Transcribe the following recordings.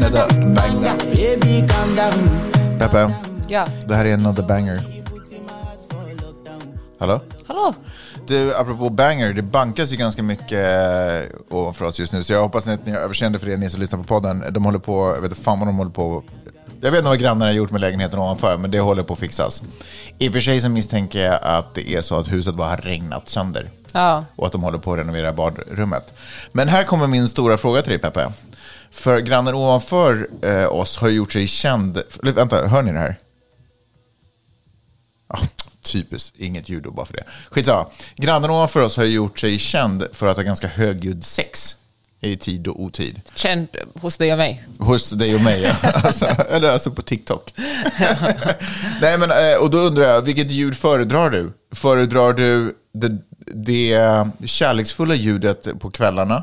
Another banger. Baby, calm down. Peppe, Ja. det här är another banger. Hallå? Hallå? Du, apropå banger, det bankas ju ganska mycket eh, ovanför oss just nu, så jag hoppas att ni har överseende för det, ni som lyssnar på podden. De håller på, jag vet inte fan vad de håller på jag vet inte vad grannarna har gjort med lägenheten ovanför, men det håller på att fixas. I och för sig så misstänker jag att det är så att huset bara har regnat sönder. Ja. Och att de håller på att renovera badrummet. Men här kommer min stora fråga till dig, Peppe. För grannen ovanför eh, oss har gjort sig känd... Eller, vänta, hör ni det här? Ja, typiskt, inget ljud då bara för det. Skitsamma. Grannen ovanför oss har gjort sig känd för att ha ganska högljudd sex i tid och otid. Känd hos dig och mig. Hos dig och mig, ja. alltså, eller alltså på TikTok. Nej, men, eh, och då undrar jag, vilket ljud föredrar du? Föredrar du det, det kärleksfulla ljudet på kvällarna?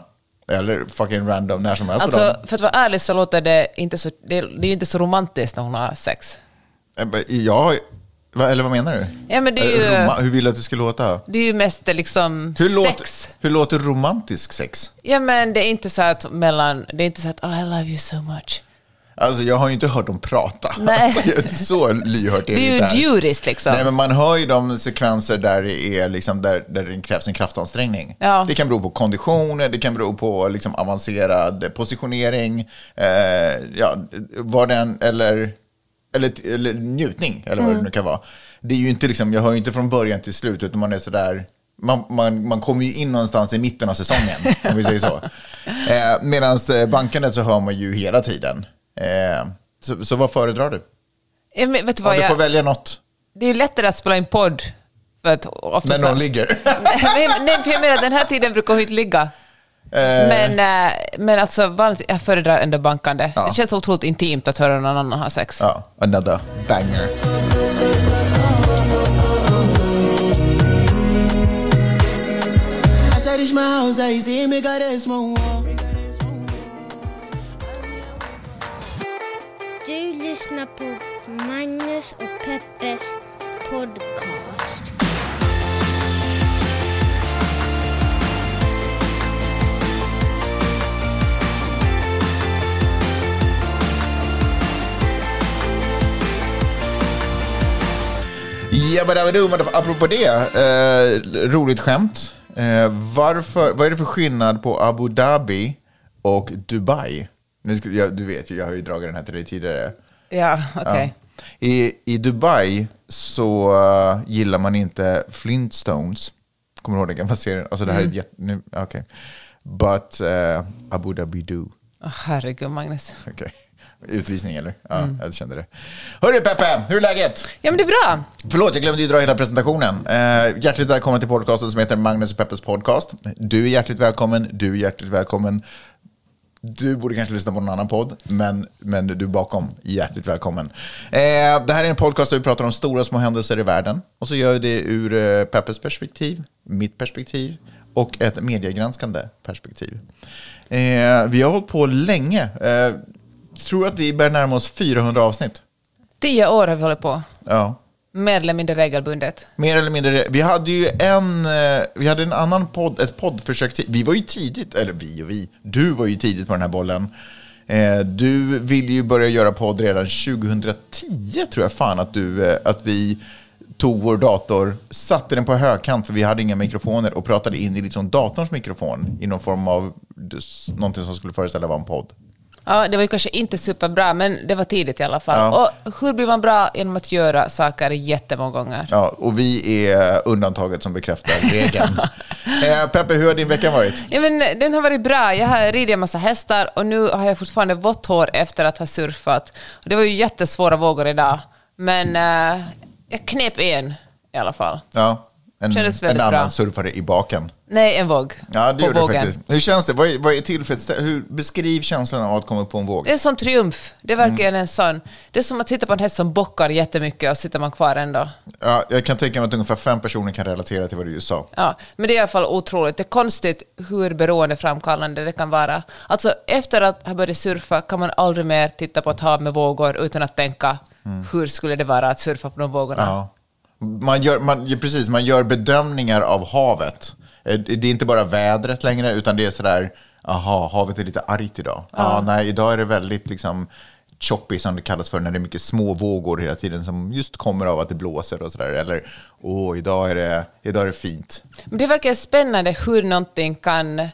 Eller fucking random när som helst Alltså, för att vara ärlig så låter det inte så... Det, det är ju inte så romantiskt när hon har sex. Eh, Ja, eller vad menar du? Ja, men det är Eh, ju- Roma- hur vill du att det ska låta? Det är ju mest liksom Hur, låter, sex. hur låter romantisk sex? Ja, men det är inte så att mellan... Det är inte så att oh, I love you so much. Alltså jag har ju inte hört dem prata. Nej. Alltså, så lyhört är Det är ju djuriskt liksom. Nej, men man hör ju de sekvenser där det, är liksom, där, där det krävs en kraftansträngning. Ja. Det kan bero på kondition, det kan bero på liksom, avancerad positionering, eh, ja, vad den, eller, eller, eller njutning, eller vad det nu kan vara. Det är ju inte liksom, jag hör ju inte från början till slut, utan man är sådär, man, man, man kommer ju in någonstans i mitten av säsongen, om vi säger så. Eh, Medan bankandet så hör man ju hela tiden. Eh, så, så vad föredrar du? Ja, men, vet du Om vad, du får jag, välja något. det är ju lättare att spela in podd. För att oftast... När någon ligger. nej, nej, för jag menar den här tiden brukar hon inte ligga. Men, eh, men alltså, vanligt, jag föredrar ändå bankande. Ja. Det känns otroligt intimt att höra någon annan ha sex. Ja, another banger. My house, I see me got a small lyssnar på Magnus och Peppes podcast. Jabbadabadoo, apropå det, eh, roligt skämt. Eh, varför, vad är det för skillnad på Abu Dhabi och Dubai? Nu ska, jag, du vet ju, jag har ju dragit den här till dig tidigare. Ja, okej. I, I Dubai så eh, gillar man inte Flintstones. Kommer du ihåg den gamla serien? Alltså det här är ett jätte... nu- Okej. But eh, Abu Dhabi do. Åh, herregud, Magnus. Okej. Utvisning eller? Ja, jag kände det. Hörru Peppe, hur är läget? Ja, men det är bra. Förlåt, jag glömde ju dra hela presentationen. Eh, hjärtligt välkommen till podcasten som heter Magnus och Peppes podcast. Du är hjärtligt välkommen, du är hjärtligt välkommen. Du borde kanske lyssna på någon annan podd, men, men du är bakom. Hjärtligt välkommen. Eh, det här är en podcast där vi pratar om stora små händelser i världen. Och så gör vi det ur eh, Peppes perspektiv, mitt perspektiv och ett mediegranskande perspektiv. Eh, vi har hållit på länge. Eh, tror att vi börjar närma oss 400 avsnitt. Tio år har vi hållit på. Ja. Mer eller mindre regelbundet. Mer eller mindre. Vi hade ju en, eh, vi hade en annan podd, ett poddförsök. Vi var ju tidigt, eller vi och vi, du var ju tidigt på den här bollen. Eh, du ville ju börja göra podd redan 2010 tror jag fan att, du, eh, att vi tog vår dator, satte den på högkant för vi hade inga mikrofoner och pratade in i liksom datorns mikrofon i någon form av någonting som skulle föreställa vara en podd. Ja, det var ju kanske inte superbra, men det var tidigt i alla fall. Ja. Och hur blir man bra genom att göra saker jättemånga gånger? Ja, och vi är undantaget som bekräftar regeln. eh, Peppe, hur har din vecka varit? Ja, men den har varit bra. Jag har ridit en massa hästar och nu har jag fortfarande vått hår efter att ha surfat. Och det var ju jättesvåra vågor idag, men eh, jag knep en i alla fall. Ja, en, en annan bra. surfare i baken. Nej, en våg. Ja, det på gjorde det vågen. faktiskt. Hur känns det? Vad är, vad är tillfredsställande? Hur beskriv känslan av att komma upp på en våg? Det är sån triumf. Det är verkligen Mm. en sån. Det är som att sitta på en häst som bockar jättemycket och sitter man kvar ändå. Ja, jag kan tänka mig att ungefär fem personer kan relatera till vad du just sa. Ja, men det är i alla fall otroligt. Det är konstigt hur beroendeframkallande det kan vara. Alltså, efter att ha börjat surfa kan man aldrig mer titta på ett hav med vågor utan att tänka hur skulle det vara att surfa på de vågorna. Mm. Ja. Man gör, man, precis, man gör bedömningar av havet. Eh, Det är inte bara vädret längre, utan det är sådär, Aha, havet är lite argt idag. Ja. nej, idag är det väldigt liksom choppy som det kallas för när det är mycket små vågor hela tiden som just kommer av att det blåser och sådär. Eller åh, idag är det, idag är det fint. Men det verkar spännande hur någonting kan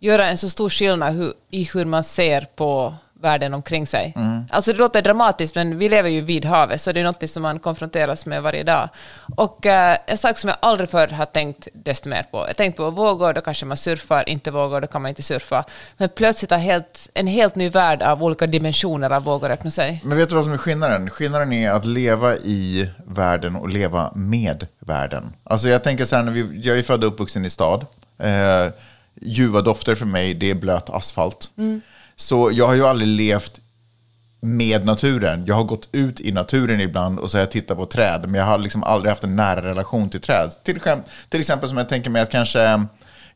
göra en så stor skillnad i hur man ser på världen omkring sig. Alltså det låter dramatiskt, men vi lever ju vid havet, så det är något som man konfronteras med varje dag. Och eh, en sak som jag aldrig förr har tänkt desto mer på. Jag tänkte på vågor, då kanske man surfar, inte vågor, då kan man inte surfa. Men plötsligt har helt, en helt ny värld av olika dimensioner av vågor öppnat sig. Men vet du vad som är skillnaden? Skillnaden är att leva i världen och leva med världen. Alltså jag tänker så här, när vi, jag är född och uppvuxen i stad. Eh, ljuva dofter för mig, det är blöt asfalt. Så jag har ju aldrig levt med naturen. Jag har gått ut i naturen ibland och så har jag tittat på träd, men jag har liksom aldrig haft en nära relation till träd. Till, till exempel som jag tänker mig att kanske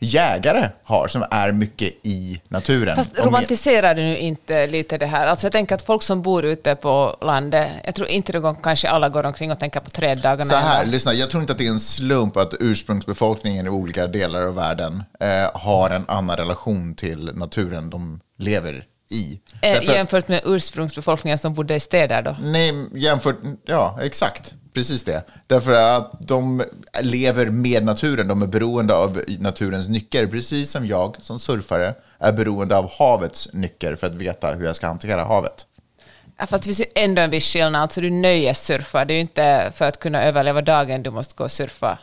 jägare har, som är mycket i naturen. Fast romantiserar du nu inte lite det här? Alltså jag tänker att folk som bor ute på landet, jag tror inte gång kanske alla går omkring och tänker på träddagarna. Så här, ändå. lyssna, jag tror inte att det är en slump att ursprungsbefolkningen i olika delar av världen eh, har en annan relation till naturen de lever i. Eh, Därför- jämfört med ursprungsbefolkningen som bodde i städer då? Nej, jämfört, ja exakt, precis det. Därför att de lever med naturen, de är beroende av naturens nycker, precis som jag som surfare är beroende av havets nycker för att veta hur jag ska hantera havet. Ja, fast det finns ju ändå en viss skillnad. Alltså du nöjessurfar, det är ju inte för att kunna överleva dagen du måste gå och surfa.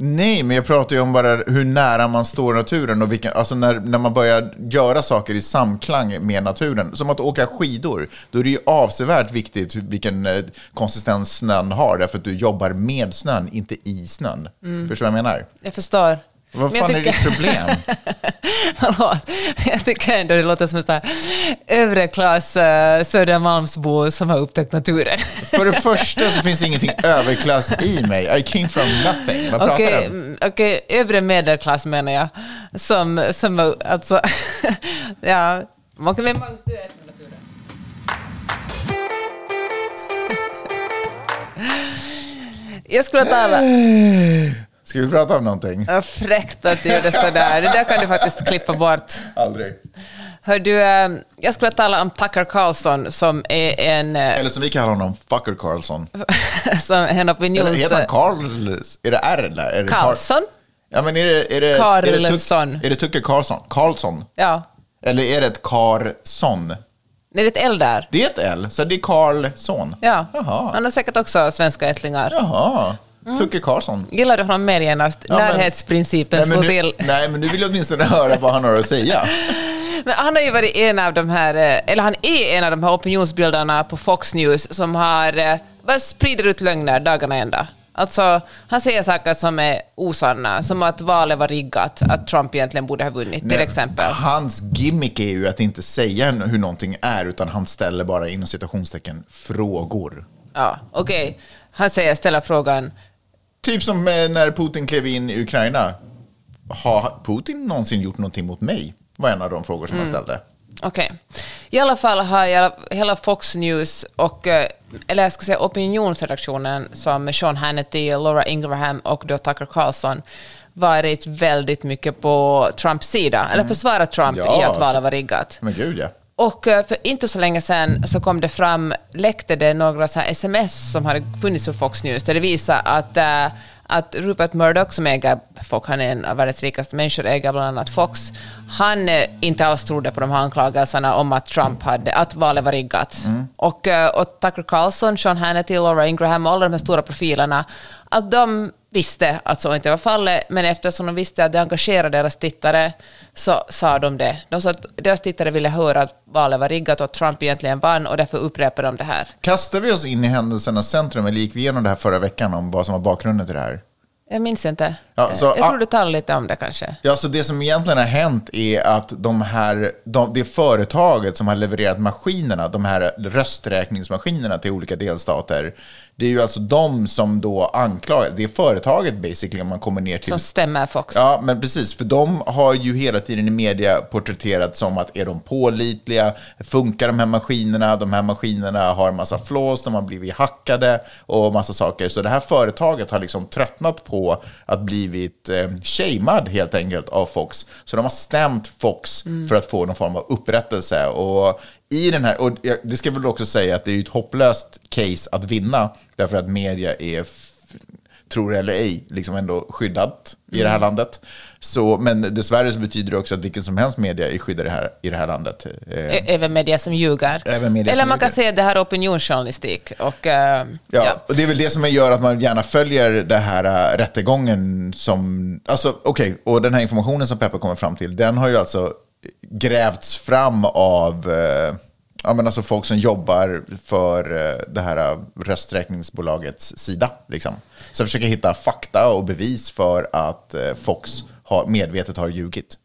Nej, men jag pratar ju om bara hur nära man står naturen och vilken, alltså när, när man börjar göra saker i samklang med naturen. Som att åka skidor, då är det ju avsevärt viktigt vilken eh, konsistens snön har, därför att du jobbar med snön, inte i snön. Förstår du vad jag menar? Jag förstår. Vad fan är ditt problem? Förlåt. Jag tycker ändå det låter som en övre klass uh, Södermalmsbo som har upptäckt naturen. För det första så finns det ingenting överklass i mig. I came from nothing. Vad pratar Okej, du om? mm, okej, övre medelklass menar jag. Som, som alltså, ja. Man kan väl naturen. Jag skulle tala... Ska vi prata om någonting? Vad fräckt att du gjorde sådär. Det där kan du faktiskt klippa bort. Aldrig. Hör du, eh, jag skulle tala om Tucker Carlson som är en, eh, Eller som vi kallar honom, Fucker Carlson. som en Eller opinions... heter han Carl? Är det R där? Är det Carl- Carlson? Ja, men är det, är det, är det, Carlsson. Tuck, är det Tucker Carlson? Carlson? Ja. Eller är det ett Carlson? Det är ett L där. Det är ett L, så det är Carlson? Ja. Jaha. Han har säkert också svenska ättlingar. Jaha. Mm. Tucker Carlson. Gillar du honom mer genast? Ja, Närhetsprincipen Nej slår nu, till. nej, men nu vill jag åtminstone höra vad han har att säga. Men han har ju varit en av de här, eh, eller han är en av de här opinionsbildarna på Fox News som har, eh, vad sprider ut lögner dagarna ända. Alltså, han säger saker som är osanna, som att valet var riggat, att Trump egentligen borde ha vunnit, till Nej, exempel. Hans gimmick är ju att inte säga hur någonting är, utan han ställer bara inom citationstecken frågor. Ja, okej. Han säger, ställa frågan, Typ som eh, när Putin klev in i Ukraina. Har Putin någonsin gjort någonting mot mig? var en av de frågor som Mm. han ställde. Okej. I alla fall har jag, hela Fox News och, eh, eller jag ska säga opinionsredaktionen som Sean Hannity, Laura Ingraham och då Tucker Carlson varit väldigt mycket på Trumps sida, eller försvarat Trump Mm. Ja, i att valet var riggat. Men gud ja. Och eh, för inte så länge sedan så kom det fram, läckte det några så här sms som hade funnits på Fox News där det visar att, eh, att Rupert Murdoch som äger Fox, han är en av världens rikaste människor, äger bland annat Fox, han eh, inte alls trodde på de här anklagelserna om att Trump hade, att valet var riggat. Och, eh, och Tucker Carlson, Sean Hannity, Laura Ingraham och alla de här stora profilerna, att de visste att så inte var fallet, men eftersom de visste att det engagerade deras tittare så sa de det. De sa att deras tittare ville höra att valet var riggat och att Trump egentligen vann och därför upprepade de det här. Kastar vi oss in i händelsernas centrum, eller gick vi igenom det här förra veckan om vad som var bakgrunden till det här? Jag minns inte. Ja, så- jag tror du talar lite om det kanske. Ja, så det som egentligen har hänt är att de här, de, det företaget som har levererat maskinerna, de här rösträkningsmaskinerna till olika delstater, Det är ju alltså de som då anklagas. Det är företaget basically om man kommer ner till... Som stämmer Fox. Ja, men precis. För de har ju hela tiden i media porträtterat som att är de pålitliga? Funkar de här maskinerna? De här maskinerna har massa flås, de har blivit hackade och massa saker. Så det här företaget har liksom tröttnat på att blivit eh, shamed helt enkelt av Fox. Så de har stämt Fox för att få någon form av upprättelse. Och i den här, och det ska väl också säga att det är ett hopplöst case att vinna, därför att media är tror eller ej, liksom ändå skyddat i det här landet. Så, men dessvärre så betyder det också att vilken som helst media är skyddad här, i det här landet. Eh, Ä- Även media som ljuger. Även media Eller som man kan ljuger. säga att det här är opinionsjournalistik. Och, eh, Ja, ja. och det är väl det som gör att man gärna följer den här äh, rättegången som... Alltså, okej, och den här informationen som Pepper kommer fram till, den har ju alltså grävts fram av eh, ja, men alltså folk som jobbar för eh, det här eh, rösträkningsbolagets sida. Liksom. Så försöker hitta fakta och bevis för att eh, Fox har, medvetet har ljugit.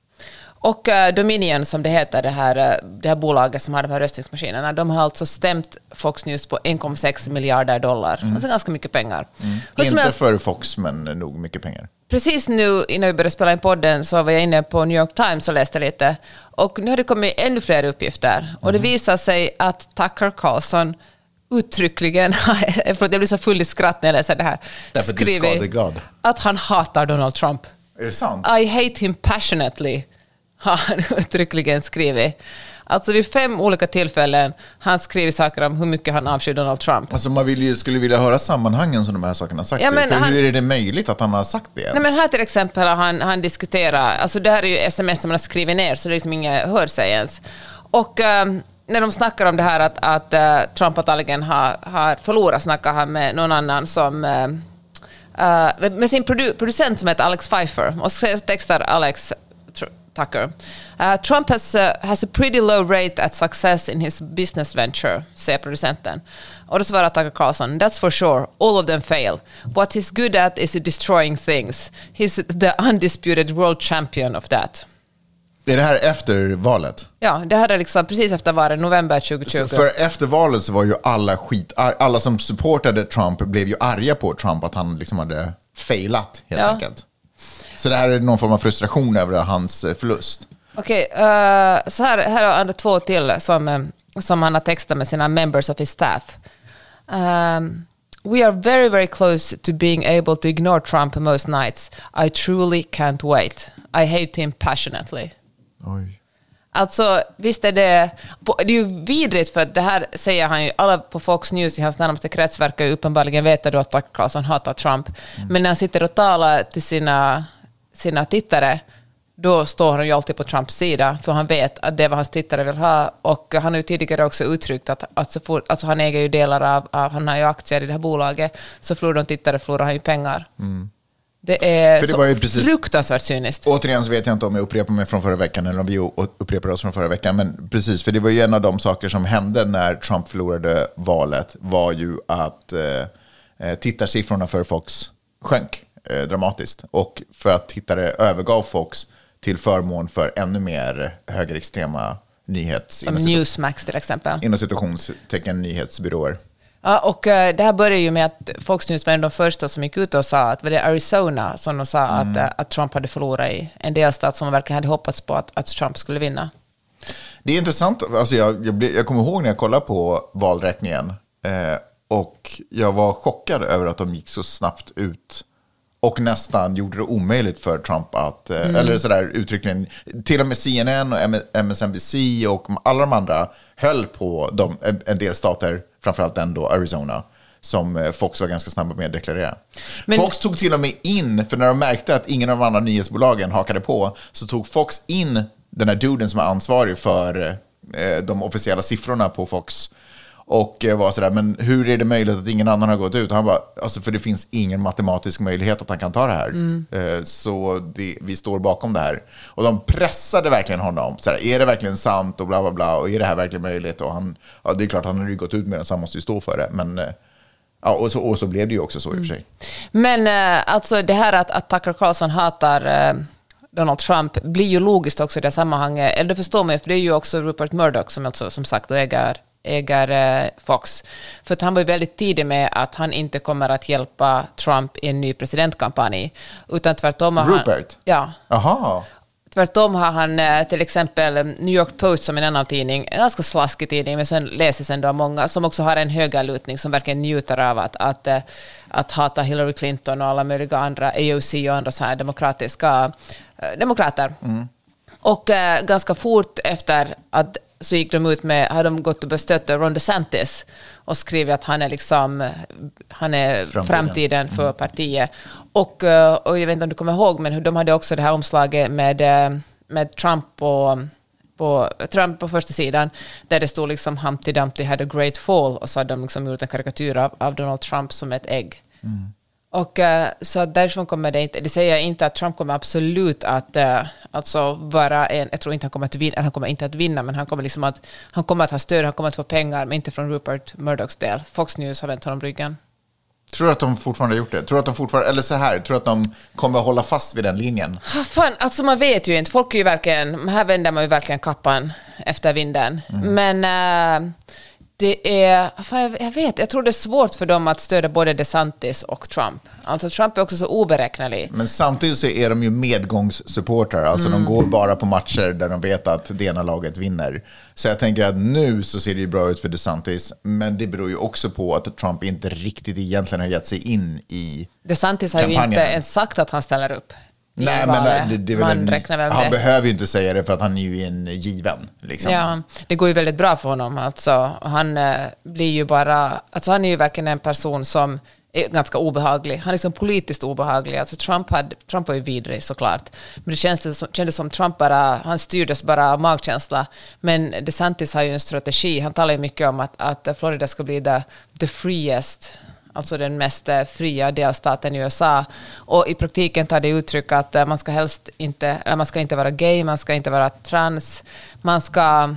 Och eh, Dominion, som det heter, det här, eh, det här bolaget som har de här röstningsmaskinerna, de har alltså stämt Fox News på 1,6 miljarder dollar. Alltså ganska mycket pengar. Mm. Inte helst, för Fox, men nog mycket pengar. Precis nu innan vi började spela in podden så var jag inne på New York Times och läste lite. Och nu har det kommit ännu fler uppgifter. Och det Mhm. visar sig att Tucker Carlson uttryckligen, förlåt jag blir så full i skratt när jag läser det här, Därför skadeglad. att han hatar Donald Trump. Är det sant? I hate him passionately, har han uttryckligen skrivit. Alltså vid fem olika tillfällen har han skrivit saker om hur mycket han avskyr Donald Trump. Alltså man vill ju, skulle vilja höra sammanhangen som de här sakerna har sagt. Ja, men För han- hur är det möjligt att han har sagt det ens? Nej, men här till exempel har han, han diskuterat, alltså det här är ju sms som man har skrivit ner, så det är liksom inget hör sig ens. Och ehm, när de snackar om det här att, att eh, Trump antagligen har, har förlorat, snackar han med någon annan som eh, med sin produ producent som heter Alex Pfeiffer. Och så textar Alex Tucker. Uh, Trump has, uh, has a pretty low rate at success in his business venture, säger producenten. Och då svarar Tucker Carlson, that's for sure, all of them fail. What he's good at is destroying things. He's the undisputed world champion of that. Är det här efter valet? Ja, det här är liksom precis efter valet, november 2020. Så för efter valet så var ju alla skit, alla som supportade Trump blev ju arga på Trump att han liksom hade failat helt Ja. enkelt. Så det här är någon form av frustration över hans eh, förlust. Okej, eh, så här, här har han två till som, eh, som han har textat med sina members of his staff. Um, we are very, very close to being able to ignore Trump most nights. I truly can't wait. I hate him passionately. Oj. Alltså, visst är det... Det är ju vidrigt för att det här säger han ju... Alla på Fox News i hans närmaste krets verkar ju uppenbarligen veta då att Tucker Carlson hatar Trump. Men när han sitter och talar till sina, sina tittare, då står han ju alltid på Trumps sida, för han vet att det är vad hans tittare vill ha. Och han har ju tidigare också uttryckt att, att så fort, alltså han äger ju delar av, av... Han har ju aktier i det här bolaget, så förlorar de tittare förlorar han ju pengar. Det är För det var ju precis- fruktansvärt cyniskt. Återigen så vet jag inte om jag upprepar mig från förra veckan eller om vi upprepar oss från förra veckan. Men precis, för det var ju en av de saker som hände när Trump förlorade valet var ju att eh, eh, tittarsiffrorna för Fox sjönk eh, dramatiskt. Och för att tittare övergav Fox till förmån för ännu mer högerextrema nyhets... Som Newsmax till exempel. Inom citationstecken nyhetsbyråer. Ja, och eh, det här började ju med att Fox News var en av de första som gick ut och sa att var det Arizona som de sa att, eh, att Trump hade förlorat i. En delstat som verkligen hade hoppats på att, att Trump skulle vinna. Det är intressant. Alltså jag, jag, jag kommer ihåg när jag kollade på valräkningen. Eh, och jag var chockad över att de gick så snabbt ut. Och nästan gjorde det omöjligt för Trump att, eh, eller sådär uttryckligen, till och med CNN och MSNBC och alla de andra höll på de, en, en del stater, framförallt den då Arizona, som eh, Fox var ganska snabba med att deklarera. Men- Fox tog till och med in, för när de märkte att ingen av de andra nyhetsbolagen hakade på, så tog Fox in den här duden som är ansvarig för eh, de officiella siffrorna på Fox. Och eh, var sådär, men hur är det möjligt att ingen annan har gått ut? Och han bara, alltså för det finns ingen matematisk möjlighet att han kan ta det här. Eh, så det, vi står bakom det här. Och de pressade verkligen honom. Sådär, är det verkligen sant och bla bla bla, och är det här verkligen möjligt? Och han, ja det är klart, han har ju gått ut med det, så han måste ju stå för det. Men, eh, ja, och så, och så blev det ju också så i och för sig. Men eh, alltså det här att, att Tucker Carlson hatar Donald Trump blir ju logiskt också i det sammanhanget. Eller det förstår man ju, för det är ju också Rupert Murdoch som, alltså, som sagt äger äger eh, Fox. För att han var ju väldigt tidig med att han inte kommer att hjälpa Trump i en ny presidentkampanj. Utan tvärtom har han... Rupert? Ja. Jaha. Tvärtom har han eh, till exempel eh, New York Post som en annan tidning, en ganska slaskig tidning, men sen läses ändå av många, som också har en högerlutning som verkligen njuter av att, att, att hata Hillary Clinton och alla möjliga andra, AOC och andra så här demokratiska demokrater. Och eh, ganska fort efter att så gick de ut med, har de gått och bestött Ron DeSantis och skrivit att han är liksom, han är Framtiden. framtiden, för partiet. Och, eh, och jag vet inte om du kommer ihåg, men de hade också det här omslaget med, eh, med Trump och på, Trump på första sidan, där det stod liksom Humpty Dumpty had a great fall, och så hade de liksom gjort en karikatyr av, av Donald Trump som ett ägg. Och eh, så därifrån kommer det inte, det säger jag inte att Trump kommer absolut att uh, alltså vara en, jag tror inte han kommer att vinna, han kommer inte att vinna, men han kommer liksom att, han kommer att ha stöd, han kommer att få pengar, men inte från Rupert Murdochs del. Fox News har vänt honom ryggen. Tror du att de fortfarande har gjort det? Tror att de fortfarande, eller så här, tror du att de kommer att hålla fast vid den linjen? Fan, alltså man vet ju inte. Folk är ju verkligen... Här vänder man ju verkligen kappan efter vinden. Men äh, det är... Fan, jag, vet, jag tror det är svårt för dem att stödja både DeSantis och Trump. Alltså Trump är också så oberäknelig. Men samtidigt så är de ju medgångssupportrar, alltså de går bara på matcher där de vet att det ena laget vinner. Så jag tänker att nu så ser det ju bra ut för DeSantis, men det beror ju också på att Trump inte riktigt egentligen har gett sig in i DeSantis har ju inte ens sagt att han ställer upp. Nej, men det, det väl Man en, räknar väl han med. behöver ju inte säga det för att han är ju en given. Liksom. Ja, det går ju väldigt bra för honom. Alltså, han eh, blir ju bara... Alltså, han är ju verkligen en person som är ganska obehaglig. Han är liksom politiskt obehaglig. Alltså, Trump, hade, Trump var ju vidrig såklart. Men det kändes, som- kändes som Trump bara... Han styrdes bara av magkänsla. Men DeSantis har ju en strategi. Han talar ju mycket om att, att Florida ska bli the, the freest alltså den mest eh, fria delstaten i USA. Och i praktiken tar det uttryck att eh, man ska helst inte, eller man ska inte vara gay, man ska inte vara trans, man ska,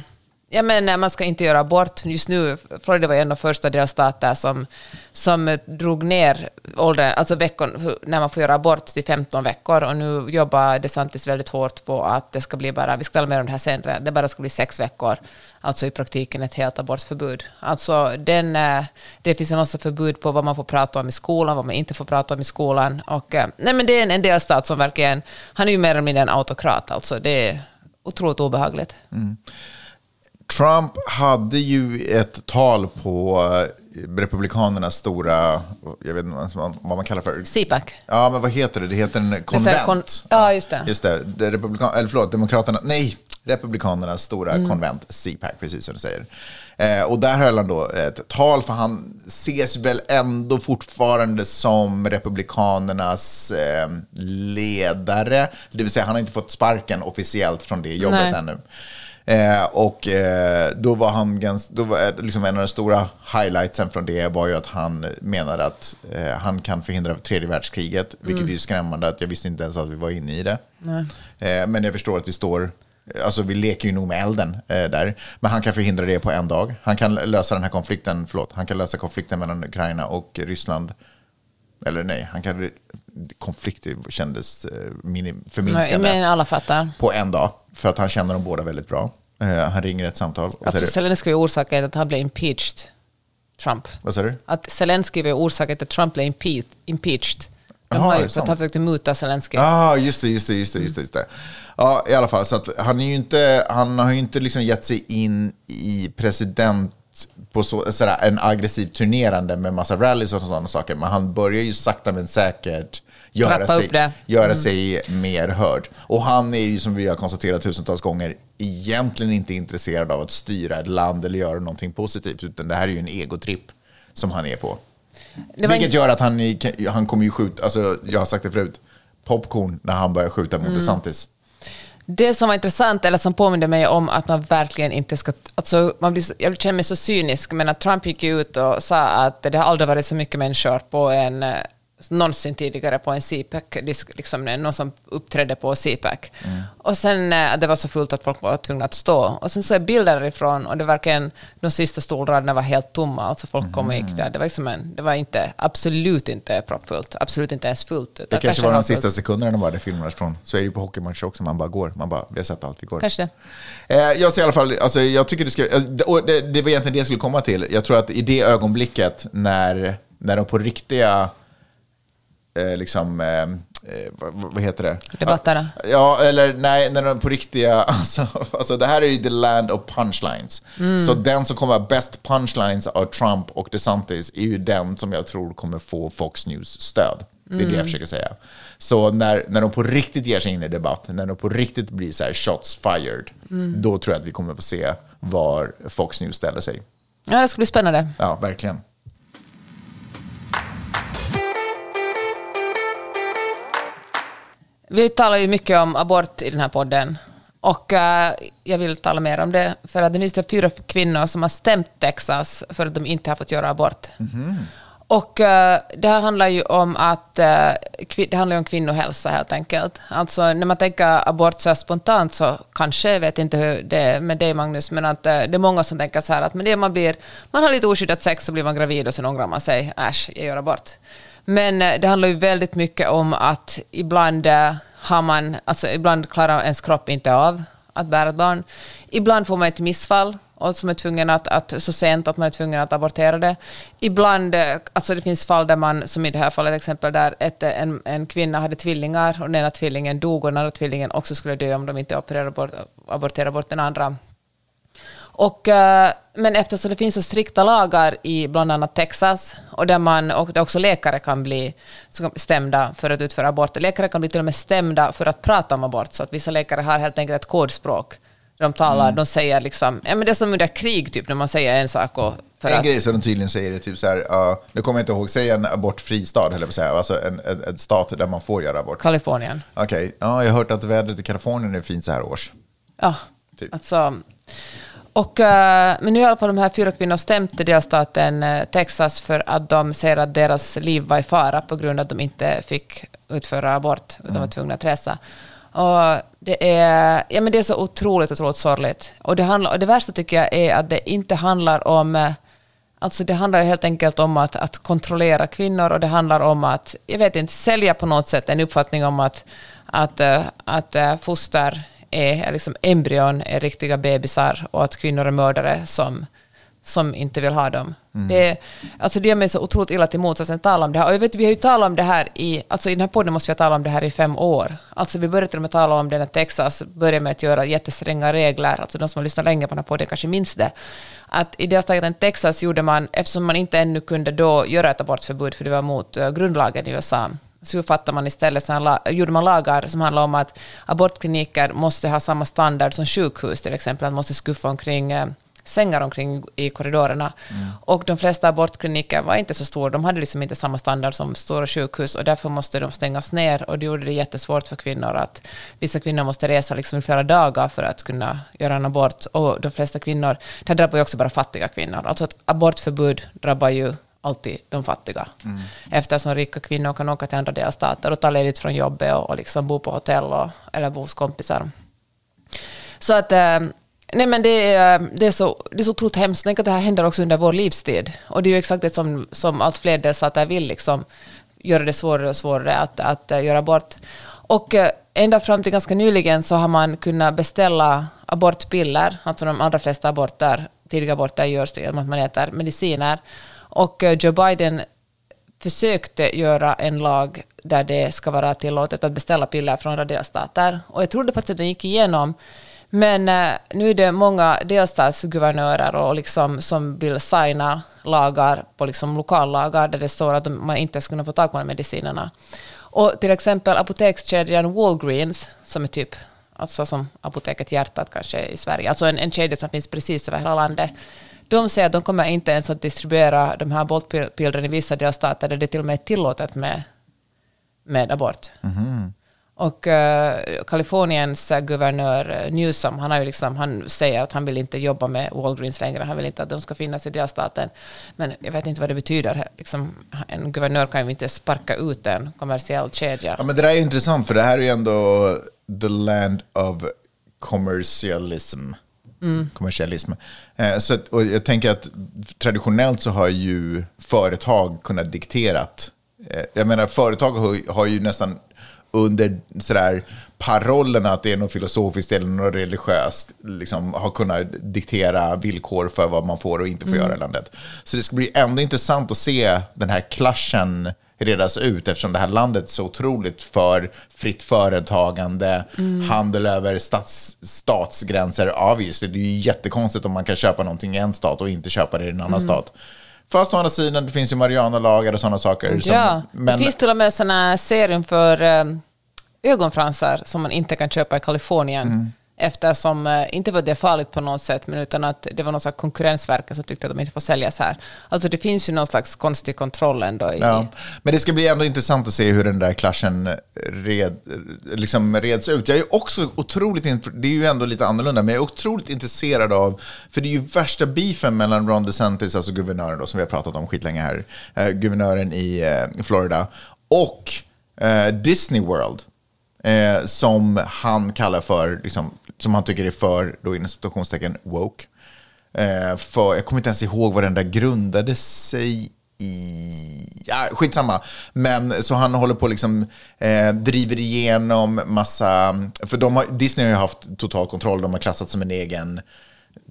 ja men man ska inte göra abort. Just nu, Florida var en av första delstater som, som drog ner åldern, alltså veckor, när man får göra abort till 15 veckor. Och nu jobbar DeSantis väldigt hårt på att det ska bli bara, vi ska tala mer om det här senare, det bara ska bli sex veckor. Alltså i praktiken ett helt abortförbud. Alltså den, eh, det finns en massa förbud på vad man får prata om i skolan, vad man inte får prata om i skolan. Och, eh, nej men det är en, en delstat som verkligen, han är ju mer eller mindre en autokrat. Alltså det är otroligt obehagligt. Mm. Trump hade ju ett tal på eh, Republikanernas stora, jag vet inte vad man kallar för. CPAC. Ja, men vad heter det? Det heter en konvent. kon- ja, just det. Just det. det Republikan, eller förlåt, Demokraterna, nej, Republikanernas stora Mm. konvent, CPAC, precis som du säger. Eh, och där höll han då ett tal, för han ses väl ändå fortfarande som Republikanernas eh, ledare. Det vill säga, han har inte fått sparken officiellt från det jobbet Nej. ännu. Eh, och eh, då var han ganska, då var eh, liksom en av de stora highlightsen från det var ju att han menade att eh, han kan förhindra tredje världskriget, vilket är ju skrämmande att jag visste inte ens att vi var inne i det. Eh, men jag förstår att vi står, alltså vi leker ju nog med elden eh, där, men han kan förhindra det på en dag. Han kan lösa den här konflikten, förlåt, han kan lösa konflikten mellan Ukraina och Ryssland. Eller nej, han kan, konflikt kändes eh, minim, förminskande Men alla fattar. på en dag, för att han känner dem båda väldigt bra. Eh, han ringer ett samtal. Alltså Zelenskyj orsakade att han blev impeached, Trump. vad sa du? Att Zelenskyj var orsaken till att Trump blev impe- impeached. De Jaha, har ju, det för att sant? han försökte muta Zelenskyj. Ja, ah, just det, just det, just det, just det. Ja, i alla fall, så han, är inte, han har ju inte liksom gett sig in i president på så, sådär, en aggressiv turnerande med massa rallys och sådana saker, men han börjar ju sakta men säkert göra, Trappa sig, göra sig mer hörd. Och han är ju, som vi har konstaterat tusentals gånger, egentligen inte intresserad av att styra ett land eller göra någonting positivt, utan det här är ju en egotripp som han är på. Det Vilket gör att han, han kommer ju skjuta, alltså jag har sagt det förut, popcorn när han börjar skjuta Mm. mot DeSantis. Det som var intressant, eller som påminde mig om att man verkligen inte ska... Alltså, man blir jag känner mig så cynisk, men att Trump gick ut och sa att det har aldrig varit så mycket människor på en, eh, någonsin tidigare på en CPAC, disk- liksom någon som uppträdde på CPAC. Och sen eh, det var så fullt att folk var tvungna att stå. Och sen så är bilder därifrån och det verkligen, de sista stolraderna var helt tomma, alltså folk kom och gick där. Det var, liksom en, det var inte, absolut inte proppfullt, absolut inte ens fullt. Det utan kanske var de sista sekunderna de var där filmades från. Så är det ju på hockeymatcher också, man bara går. Man bara, vi har sett allt vi går. Kanske det. Eh, jag ser i alla fall, alltså, jag tycker det ska, eh, det- och det, det var egentligen det jag skulle komma till. Jag tror att i det ögonblicket när, när de på riktiga, eh, liksom, eh, eh, vad, heter det? Debatterna. Ja, eller nej, när de på riktiga, alltså, alltså det här är ju the land of punchlines. Så den som kommer ha bäst punchlines av Trump och DeSantis är ju den som jag tror kommer få Fox News stöd. Det är det jag försöker säga. Så när, när de på riktigt ger sig in i debatt, när de på riktigt blir så här shots fired, då tror jag att vi kommer få se var Fox News ställer sig. Ja, det ska bli spännande. Ja, verkligen. Vi talar ju mycket om abort i den här podden. Och eh, jag vill tala mer om det, för att det finns det fyra kvinnor som har stämt Texas för att de inte har fått göra abort. Mhm. Och uh, det här handlar ju om att uh, kvi- det handlar om kvinnohälsa helt enkelt. Alltså när man tänker abort så spontant så kanske, jag vet inte hur det är med dig Magnus, men att uh, det är många som tänker så här att men det man blir, man har lite oskyddat sex så blir man gravid och sen ångrar man sig, äsch, jag gör abort. Men det handlar ju väldigt mycket om att ibland har man, alltså ibland klarar ens kropp inte av att bära ett barn. Ibland får man ett missfall och som är tvungen att, att så sent att man är tvungen att abortera det. Ibland, eh, alltså det finns fall där man, som i det här fallet exempel, där ett, eh, en, en kvinna hade tvillingar och den ena tvillingen dog och den andra tvillingen också skulle dö om de inte opererade bort, aborterade bort den andra. Och, eh, men eftersom det finns så strikta lagar i bland annat Texas, och där, man, och där också läkare kan bli stämda för att utföra abort. Läkare kan bli till och med stämda för att prata om abort, så att vissa läkare har helt enkelt ett kodspråk. De talar, de säger liksom, ja, men det är som under krig typ, när man säger en sak och för En att, grej som de tydligen säger är typ så här, uh, nu kommer jag inte ihåg, säg en abortfri stad, eller säga, alltså en, en, en stat där man får göra abort. Kalifornien. Okej, ja, jag har hört att vädret i Kalifornien är fint så här års. Ja, Typ. alltså... Och, eh, men nu har i alla fall de här fyra kvinnorna stämt delstaten eh, Texas för att de säger att deras liv var i fara på grund av att de inte fick utföra abort, utan var tvungna att resa. Och det, är, ja, men det är så otroligt, otroligt sorgligt. Och det, handlar, och det värsta tycker jag är att det inte handlar om... Eh, alltså det handlar helt enkelt om att, att kontrollera kvinnor och det handlar om att, jag vet inte, sälja på något sätt en uppfattning om att, att, eh, att, att foster är, är liksom embryon är riktiga bebisar och att kvinnor är mördare som, som inte vill ha dem. Det, är- alltså det gör mig så otroligt illa till mots att tala om det här. Och jag vet, vi har ju talat om det här i, alltså i den här podden måste vi ha talat om det här i fem år. Alltså vi började till och med tala om det när Texas började med att göra jättestränga regler. Alltså de som har lyssnat länge på den här podden kanske minns det. Att i delstaten Texas gjorde man, eftersom man inte ännu kunde då göra ett abortförbud för det var mot eh, grundlagen i USA, så fattade man istället, så här la, gjorde man lagar som handlar om att abortkliniker måste ha samma standard som sjukhus, till exempel, att man måste skuffa omkring eh, sängar omkring i korridorerna. Och de flesta abortkliniker var inte så stora, de hade liksom inte samma standard som stora sjukhus och därför måste de stängas ner och det gjorde det jättesvårt för kvinnor att vissa kvinnor måste resa liksom i flera dagar för att kunna göra en abort och de flesta kvinnor, det drabbar ju också bara fattiga kvinnor, alltså ett abortförbud drabbar ju alltid de fattiga. Eftersom rika kvinnor kan åka till andra delstater och ta ledigt från jobbet och, och liksom bo på hotell och, eller bo hos kompisar. Så att, eh, nej men det är, det är, så, det är så otroligt hemskt. Tänk att det här händer också under vår livstid. Och det är ju exakt det som, som allt fler delstater vill, liksom, göra det svårare och svårare att, att eh, göra abort. Och eh, ända fram till ganska nyligen så har man kunnat beställa abortpiller, alltså de allra flesta aborter, tidiga aborter görs genom att man äter mediciner. Och eh, Joe Biden försökte göra en lag där det ska vara tillåtet att beställa piller från andra delstater. Och jag trodde faktiskt att den gick igenom. Men eh, nu är det många delstatsguvernörer och liksom som vill signa lagar på liksom lokallagar där det står att de- man inte ska kunna få tag på de medicinerna. Och till exempel apotekskedjan Walgreens, som är typ alltså som Apoteket Hjärtat kanske i Sverige, alltså en, en kedja som finns precis över hela landet, de säger att de kommer inte ens att distribuera de här abortpillren i vissa delstater där det till och med är tillåtet med, med abort. Mhm. Och eh, Kaliforniens eh, guvernör eh, Newsom, han, har ju liksom, han säger att han vill inte jobba med Walgreens längre, han vill inte att de ska finnas i delstaten. Men jag vet inte vad det betyder. Liksom, en guvernör kan ju inte sparka ut en kommersiell kedja. Ja, men det där är intressant, för det här är ju ändå the land of kommersialism. Kommersialism. Eh, så och jag tänker att traditionellt så har ju företag kunnat dikterat. Eh, jag menar, företag har, har ju nästan under sådär parollen att det är något filosofiskt eller något religiöst, liksom, har kunnat diktera villkor för vad man får och inte får göra i landet. Så det ska bli ändå intressant att se den här klaschen redas ut eftersom det här landet är så otroligt för fritt företagande, handel över stats, statsgränser. Ja, visst, det är ju jättekonstigt om man kan köpa någonting i en stat och inte köpa det i en annan stat. Fast å andra sidan, det finns ju marijuana-lagar och sådana saker. som- Ja, men, det finns till och med sådana serum för eh, ögonfransar som man inte kan köpa i Kalifornien. Mm. Eftersom, eh, inte var det farligt på något sätt, men utan att det var någon slags konkurrensverk som tyckte att de inte får säljas här. Alltså det finns ju någon slags konstig kontroll ändå. I, Ja. Men det ska bli ändå intressant att se hur den där klaschen eh, red, eh, liksom reds ut. Jag är också otroligt, det är ju ändå lite annorlunda, men jag är otroligt intresserad av, för det är ju värsta beefen mellan Ron DeSantis, alltså guvernören då, som vi har pratat om skitlänge här, eh, guvernören i eh, Florida, och eh, Disney World, eh, som han kallar för, liksom, som han tycker är för, då inom situationstecken, woke. Eh, för, jag kommer inte ens ihåg vad den där grundade sig i. Ja, skitsamma. Men så han håller på liksom eh, driver igenom massa, för de har, Disney har ju haft total kontroll, de har klassat som en egen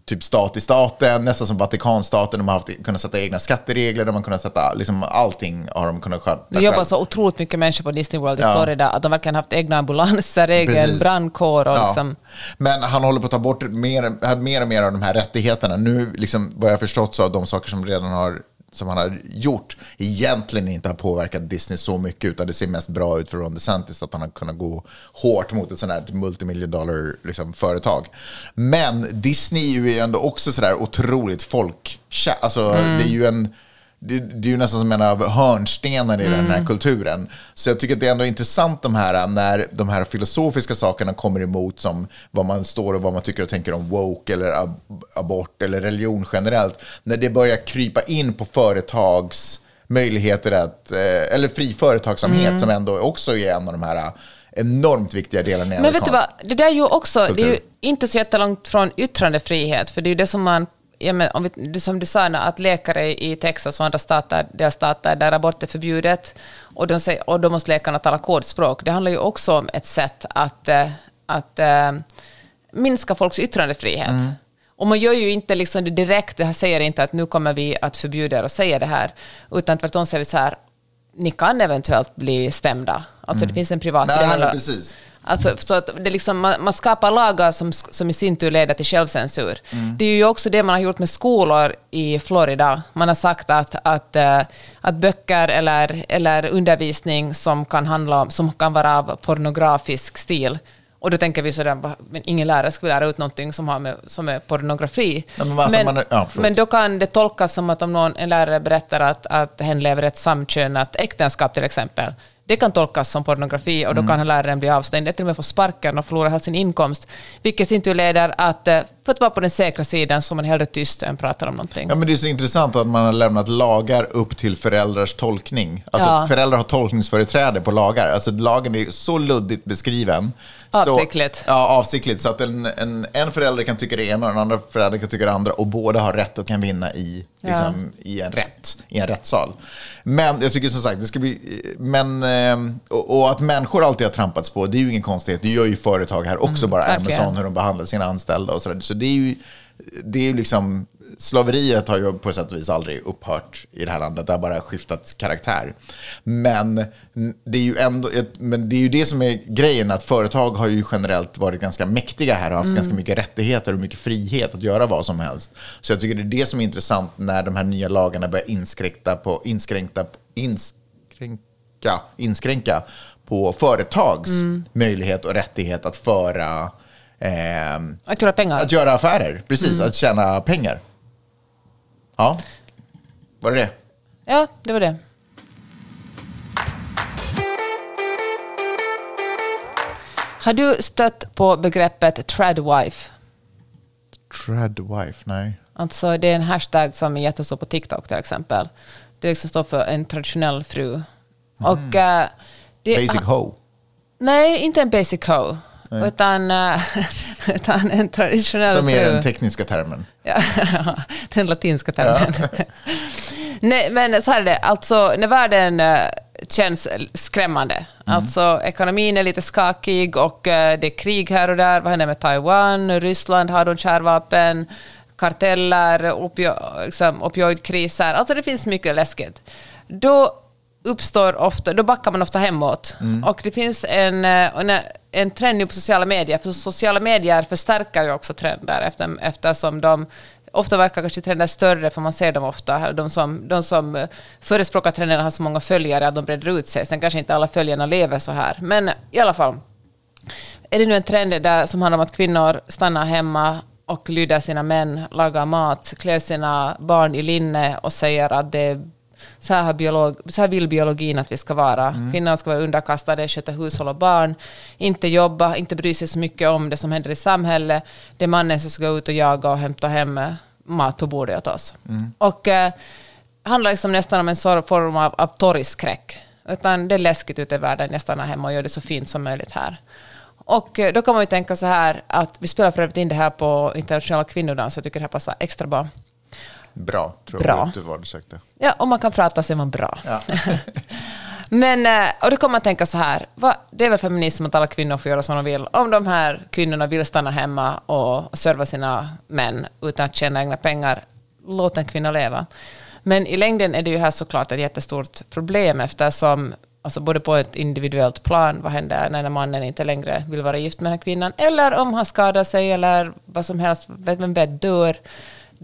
typ stat i staten, nästan som Vatikanstaten. De har haft, kunnat sätta egna skatteregler, de har kunnat sätta, liksom allting har de kunnat sköta Det jobbar så otroligt mycket människor på Disney World i Ja. Florida att de verkligen haft egna ambulanser, egen Precis. brandkår och Ja. liksom... Men han håller på att ta bort mer, mer och mer av de här rättigheterna. Nu, liksom, vad jag förstått så har de saker som redan har som han har gjort egentligen inte har påverkat Disney så mycket utan det ser mest bra ut för Ron DeSantis att han har kunnat gå hårt mot ett sånt här multimillion dollar liksom, företag. Men Disney är ju ändå också sådär otroligt folkkär. Alltså, det är ju en det, det är ju nästan som en av hörnstenarna i den här kulturen. Så jag tycker att det är ändå intressant de här, när de här filosofiska sakerna kommer emot som vad man står och vad man tycker och tänker om woke eller ab- abort eller religion generellt. När det börjar krypa in på företags möjligheter att, eh, eller fri företagsamhet som ändå också är en av de här enormt viktiga delarna i Men vet du vad, det där är ju också, det är ju kultur. inte så jättelångt från yttrandefrihet, för det är ju det som man, ja, men om vi, det som du sa, att läkare i Texas och andra stater, delstater där abort är förbjudet, och, de säger, och då måste läkarna tala kodspråk, det handlar ju också om ett sätt att, eh, att eh, minska folks yttrandefrihet. Mm. Och man gör ju inte liksom det direkt, det här säger inte att nu kommer vi att förbjuda er att säga det här, utan tvärtom säger vi så här, ni kan eventuellt bli stämda. Alltså det finns en privat... Mm. Nej, det nej, precis. Alltså, så att det liksom, man, man skapar lagar som, som i sin tur leder till självcensur. Det är ju också det man har gjort med skolor i Florida. Man har sagt att, att, eh, att böcker eller, eller undervisning som kan, handla om, som kan vara av pornografisk stil och då tänker vi sådär, "Va, men ingen lärare skulle lära ut någonting som, har med, som är pornografi. Nej, men alltså, man- ja, men då kan det tolkas som att om någon, en lärare berättar att, att hen lever ett samkönat äktenskap till exempel, det kan tolkas som pornografi och då Mm. kan läraren bli avstängd, eller till och med få sparken och förlora hela sin inkomst. Vilket i sin tur leder att, eh, för att vara på den säkra sidan, så är man hellre tyst än pratar om någonting. Ja, men det är så intressant att man har lämnat lagar upp till föräldrars tolkning. Alltså Ja. att föräldrar har tolkningsföreträde på lagar. Alltså lagen är så luddigt beskriven. Avsiktligt. Så, ja, avsiktligt. Så att en, en, en förälder kan tycka det ena och den andra föräldern kan tycka det andra. Och båda har rätt och kan vinna i, liksom, i, en, rätt, i en rättssal. Men jag tycker som sagt, det ska bli... Men, eh, och, och att människor alltid har trampats på, det är ju ingen konstighet. Det gör ju företag här också, bara Mm, verkligen. Amazon, hur de behandlar sina anställda och sådär. Så det är ju, det är liksom, slaveriet har ju på sätt och vis aldrig upphört i det här landet. Det har bara skiftat karaktär. Men det är ju ändå, men det är ju det som är grejen, att företag har ju generellt varit ganska mäktiga här och haft ganska mycket rättigheter och mycket frihet att göra vad som helst. Så jag tycker det är det som är intressant när de här nya lagarna börjar inskränka på, inskränka, inskränka, inskränka på företags möjlighet och rättighet att föra ehm, Att göra pengar. att göra affärer, precis. Att tjäna pengar. Ja, var det det? Ja, det var det. Har du stött på begreppet tradwife? Tradwife, nej. Alltså det är en hashtag som är jättestor på TikTok till exempel. Det liksom står för en traditionell fru. Och, eh, det, Basic ho. Nej, inte en basic hoe. Utan, eh, utan en traditionell Som är den tekniska termen. Ja, den latinska termen. Nej, men så här är det. Alltså, när världen eh, känns skrämmande. Alltså, ekonomin är lite skakig och eh, det är krig här och där. Vad händer med Taiwan? Ryssland har de kärnvapen. Karteller, opio, liksom, opioidkriser. Alltså, det finns mycket läskigt. Då uppstår ofta, då backar man ofta hemåt. Och det finns en, eh, en, en trend nu på sociala medier, för sociala medier förstärker ju också trender efter, eftersom de ofta verkar kanske trender större, för man ser dem ofta. De som, de som förespråkar trenderna har så många följare att de breder ut sig. Sen kanske inte alla följarna lever så här. Men i alla fall, är det nu en trend där, som handlar om att kvinnor stannar hemma och lyder sina män, lagar mat, klär sina barn i linne och säger att det är så här, har biolog, så här vill biologin att vi ska vara. Kvinnor ska vara underkastade, sköta hushåll och barn, inte jobba, inte bry sig så mycket om det som händer i samhället. Det är mannen som ska gå ut och jaga och hämta hem eh, mat på bordet åt oss. Och eh, handlar liksom nästan om en form av, av torgskräck. Utan det är läskigt ute i världen, jag stannar hemma och gör det så fint som möjligt här. Och eh, då kan man ju tänka så här att vi spelar för övrigt in det här på internationella kvinnodagen, så jag tycker det här passar extra bra. Bra, tror Bra. jag att du var du sökte. Ja, om man kan prata så är man bra. Ja. Men, eh, och då kommer man tänka så här, va, det är väl feminism att alla kvinnor får göra som de vill. Om de här kvinnorna vill stanna hemma och serva sina män utan att tjäna egna pengar, låt en kvinna leva. Men i längden är det ju här såklart ett jättestort problem eftersom Alltså både på ett individuellt plan, vad händer när mannen inte längre vill vara gift med den här kvinnan? Eller om han skadar sig eller vad som helst, vem vet, dör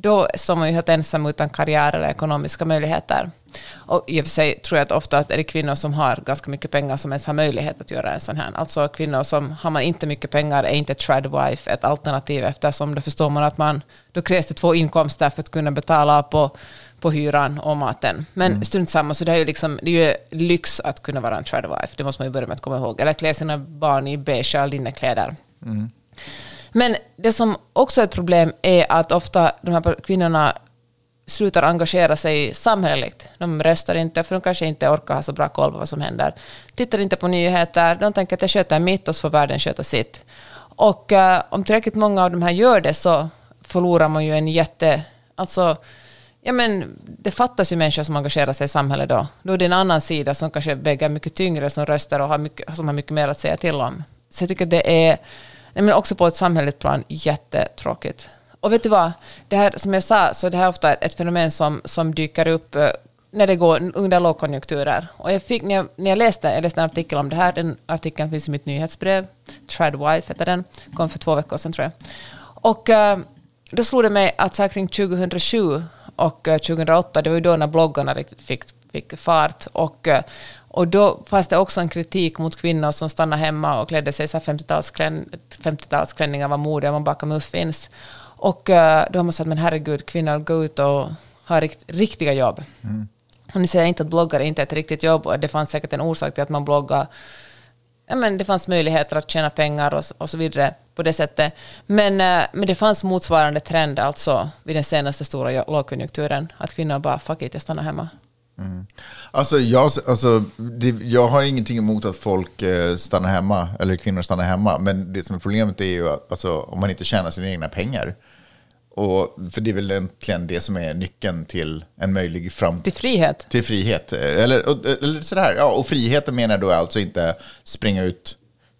då står man ju helt ensam utan karriär eller ekonomiska möjligheter. Och i och för sig tror jag att ofta är det kvinnor som har ganska mycket pengar som ens har möjlighet att göra en sån här. Alltså kvinnor som, har man inte mycket pengar, är inte tradwife ett alternativ eftersom då förstår man att man, då krävs det två inkomster för att kunna betala på, på hyran och maten. Men strunt samma, så det är ju liksom, det är ju lyx att kunna vara en tradwife, det måste man ju börja med att komma ihåg. Eller klä sina barn i beigea linnekläder. Men det som också är ett problem är att ofta de här kvinnorna slutar engagera sig samhälleligt. De röstar inte, för de kanske inte orkar ha så bra koll på vad som händer. Tittar inte på nyheter, de tänker att jag sköter mitt och så får världen sköta sitt. Och eh, om tillräckligt många av de här gör det så förlorar man ju en jätte... Alltså, ja men det fattas ju människor som engagerar sig i samhället då. Då är det en annan sida som kanske väger mycket tyngre, som röstar och har mycket, som har mycket mer att säga till om. Så jag tycker det är, nej men också på ett samhälleligt plan, jättetråkigt. Och vet du vad, det här, som jag sa, så det här är ofta ett fenomen som, som dyker upp eh, när det går under lågkonjunkturer. Och jag fick, när, jag, när jag läste, jag läste en artikel om det här, den artikeln finns i mitt nyhetsbrev, Tradwife heter den, kom för två veckor sedan tror jag. Och eh, då slog det mig att så här kring 2007 och eh, 2008, det var ju då när bloggarna riktigt fick, fick fart. Och, och då fanns det också en kritik mot kvinnor som stannade hemma och klädde sig i så här 50-talsklän- 50-talsklänningar, var modiga, man bakade muffins. Och eh, då har man sagt, men herregud, kvinnor, gå ut och ha rikt, riktiga jobb. Och nu säger jag inte att bloggare inte är ett riktigt jobb, och det fanns säkert en orsak till att man bloggar. Ja, men det fanns möjligheter att tjäna pengar och, och så vidare på det sättet. Men, eh, men det fanns motsvarande trend alltså vid den senaste stora lågkonjunkturen, att kvinnor bara fuck it, jag stannar hemma. Alltså jag, alltså, det, jag har ingenting emot att folk eh, stannar hemma, eller kvinnor stannar hemma. Men det som är problemet är ju att, alltså, om man inte tjänar sina egna pengar. Och, för det är väl egentligen det som är nyckeln till en möjlig framtid. Till frihet. Till frihet. Eller, och- eller sådär, ja, och friheten menar då alltså inte springa ut,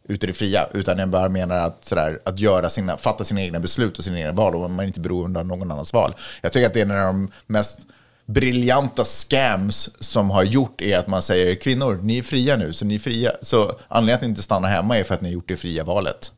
ut i det fria, utan jag bara menar att, sådär, att göra sina, fatta sina egna beslut och sina egna val, och man är inte beroende av någon annans val. Jag tycker att det är en av de mest briljanta scams som har gjort är att man säger kvinnor, ni är fria nu, så ni är fria. Så anledningen att ni inte stannar hemma är för att ni har gjort det fria valet.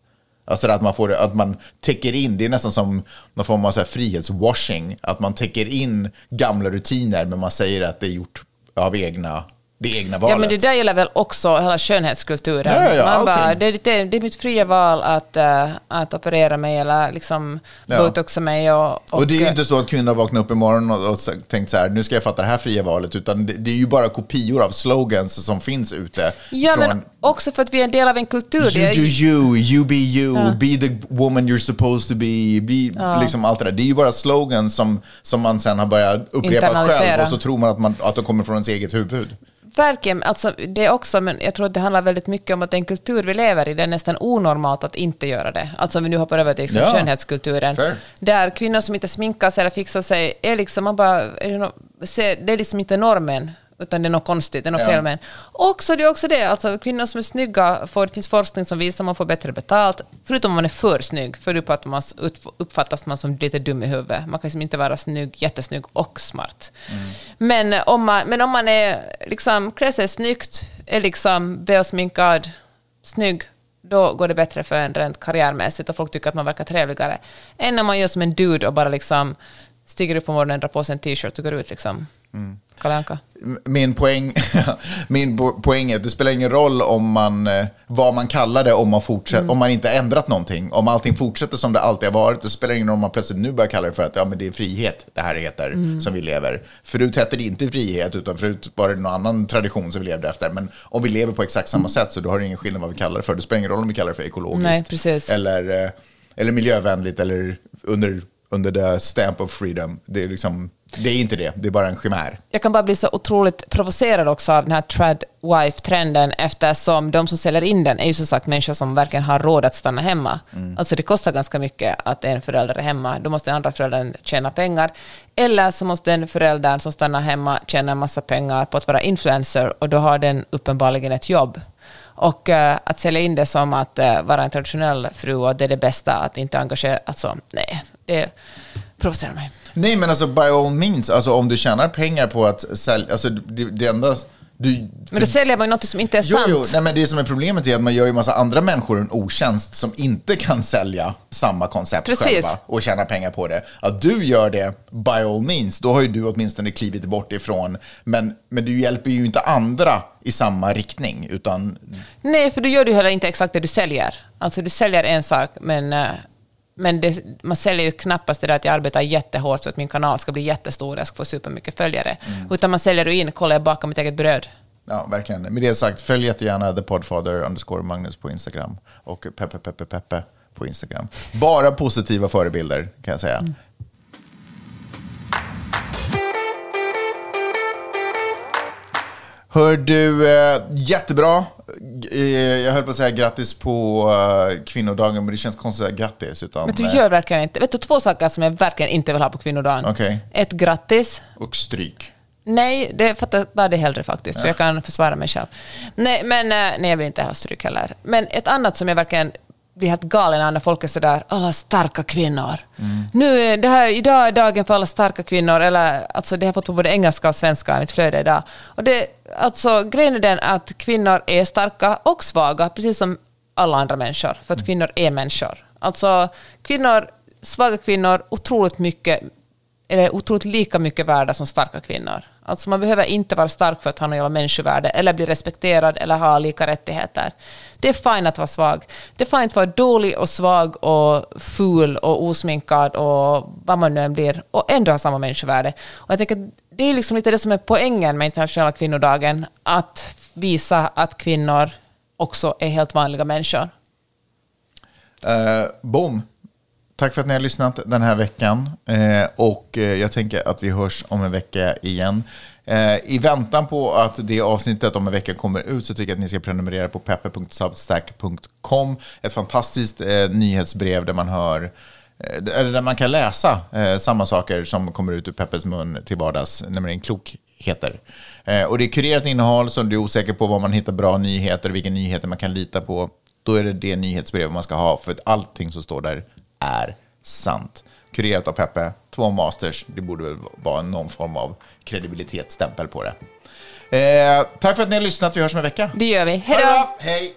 Alltså att man, får, att man täcker in, det är nästan som någon form av så här frihetswashing, att man täcker in gamla rutiner men man säger att det är gjort av egna, det egna valet. Ja, men det där gäller väl också hela skönhetskulturen. Ja, ja, ja, Man bara, det, är lite, det är mitt fria val att, äh, att operera mig eller liksom Ja. botoxa mig. Och, och, Och det är ju inte så att kvinnor vaknar upp imorgon och, och tänkt så här, nu ska jag fatta det här fria valet, utan det, det är ju bara kopior av slogans som finns ute. Ja, från, men också för att vi är en del av en kultur. Det You do you, you be you, be the woman you're supposed to be, be liksom allt det där. Det är ju bara slogans som, som man sen har börjat upprepa själv och så tror man att, man att de kommer från ens eget huvud. Verkligen, alltså det också, men jag tror att det handlar väldigt mycket om att den kultur vi lever i, det är nästan onormalt att inte göra det. Alltså om vi nu hoppar över till liksom Ja, skönhetskulturen. fair. Där kvinnor som inte sminkar sig eller fixar sig, är liksom, man bara, det är liksom inte normen, utan det är något konstigt, det är något Ja. fel med en. Och så det är också det, alltså kvinnor som är snygga, får, det finns forskning som visar att man får bättre betalt, förutom om man är för snygg, för att man uppfattas man som lite dum i huvudet. Man kan liksom inte vara snygg, jättesnygg och smart. Men, om man, men om man är, liksom, klär sig snyggt, är liksom välsminkad, snygg, då går det bättre för en rent karriärmässigt och folk tycker att man verkar trevligare. Än när man gör som en dude och bara liksom stiger upp på morgonen, drar på sig en t-shirt och går ut liksom. Kalle Anka. Min poäng, min po- poäng är att det spelar ingen roll om man, eh, vad man kallar det om man, fortsätter, om man inte ändrat någonting. Om allting fortsätter som det alltid har varit, det spelar ingen roll om man plötsligt nu börjar kalla det för att ja, men det är frihet det här heter som vi lever. Förut hette det inte frihet, utan förut var det någon annan tradition som vi levde efter. Men om vi lever på exakt samma sätt så då har det ingen skillnad vad vi kallar det för. Det spelar ingen roll om vi kallar det för ekologiskt. Nej. Eller, eh, eller miljövänligt eller under, under the stamp of freedom. Det är, liksom, det är inte det, det är bara en chimär. Jag kan bara bli så otroligt provocerad också av den här trad wife-trenden eftersom de som säljer in den är ju som sagt människor som verkligen har råd att stanna hemma. Alltså det kostar ganska mycket att en förälder är hemma. Då måste den andra föräldern tjäna pengar. Eller så måste den föräldern som stannar hemma tjäna en massa pengar på att vara influencer och då har den uppenbarligen ett jobb. Och eh, att sälja in det som att eh, vara en traditionell fru och det är det bästa, att inte engagera, alltså nej, det provocerar mig. Nej, men alltså by all means, alltså om du tjänar pengar på att sälja, alltså det, det enda... Du, Men då säljer man ju något som inte är jo, sant. jo, nej, men det som är problemet är att man gör ju massa andra människor en otjänst som inte kan sälja samma koncept Precis. själva och tjäna pengar på det. Att du gör det by all means, då har ju du åtminstone klivit bort ifrån, men, men du hjälper ju inte andra i samma riktning, utan Nej, för då gör du heller inte exakt det du säljer. Alltså du säljer en sak, men, eh, men det, man säljer ju knappast det där att jag arbetar jättehårt så att min kanal ska bli jättestor och jag ska få supermycket följare. Utan man säljer ju in, kolla jag bakar mitt eget bröd. Ja, verkligen. Med det sagt, följ jättegärna The Podfather underscore Magnus på Instagram och Peppe Peppe Peppe på Instagram. Bara positiva förebilder kan jag säga. Hör du, eh, jättebra. Eh, jag höll på att säga grattis på eh, kvinnodagen, men det känns konstigt att säga grattis. Utan, Men du eh, gör verkligen inte... Vet du två saker som jag verkligen inte vill ha på kvinnodagen? Okej. Ett grattis. Och stryk. Nej, det fattar det hellre faktiskt, för jag kan försvara mig själv. Nej, men nej, jag vill inte ha stryk heller. Men ett annat som jag verkligen blir helt galen när folk är sådär, alla starka kvinnor. Nu, är det här, idag är dagen för alla starka kvinnor, eller alltså det har fått på både engelska och svenska i mitt flöde idag. Och det, alltså grejen är den att kvinnor är starka och svaga, precis som alla andra människor, för att kvinnor är människor. Alltså kvinnor, svaga kvinnor, otroligt mycket eller otroligt lika mycket värda som starka kvinnor. Alltså man behöver inte vara stark för att ha något jävla människovärde, eller bli respekterad, eller ha lika rättigheter. Det är fint att vara svag. Det är fint att vara dålig och svag och ful och osminkad och vad man nu än blir, och ändå ha samma människovärde. Och jag tänker att det är liksom lite det som är poängen med internationella kvinnodagen, att visa att kvinnor också är helt vanliga människor. Eh, uh, bom! Tack för att ni har lyssnat den här veckan. Eh, och eh, jag tänker att vi hörs om en vecka igen. Eh, I väntan på att det avsnittet om en vecka kommer ut så tycker jag att ni ska prenumerera på pepper.substack.com. Ett fantastiskt eh, nyhetsbrev där man hör eh, eller där man kan läsa eh, samma saker som kommer ut ur Peppes mun till vardags, nämligen klokheter. Eh, och det är kurerat innehåll, så om du är osäker på var man hittar bra nyheter, vilka nyheter man kan lita på, då är det det nyhetsbrev man ska ha, för att allting som står där är sant. Kurerat av Peppe, två masters, det borde väl vara någon form av kredibilitetsstämpel på det. Eh, tack för att ni har lyssnat, vi hörs om en vecka. Det gör vi. Hej Ha det då! hej!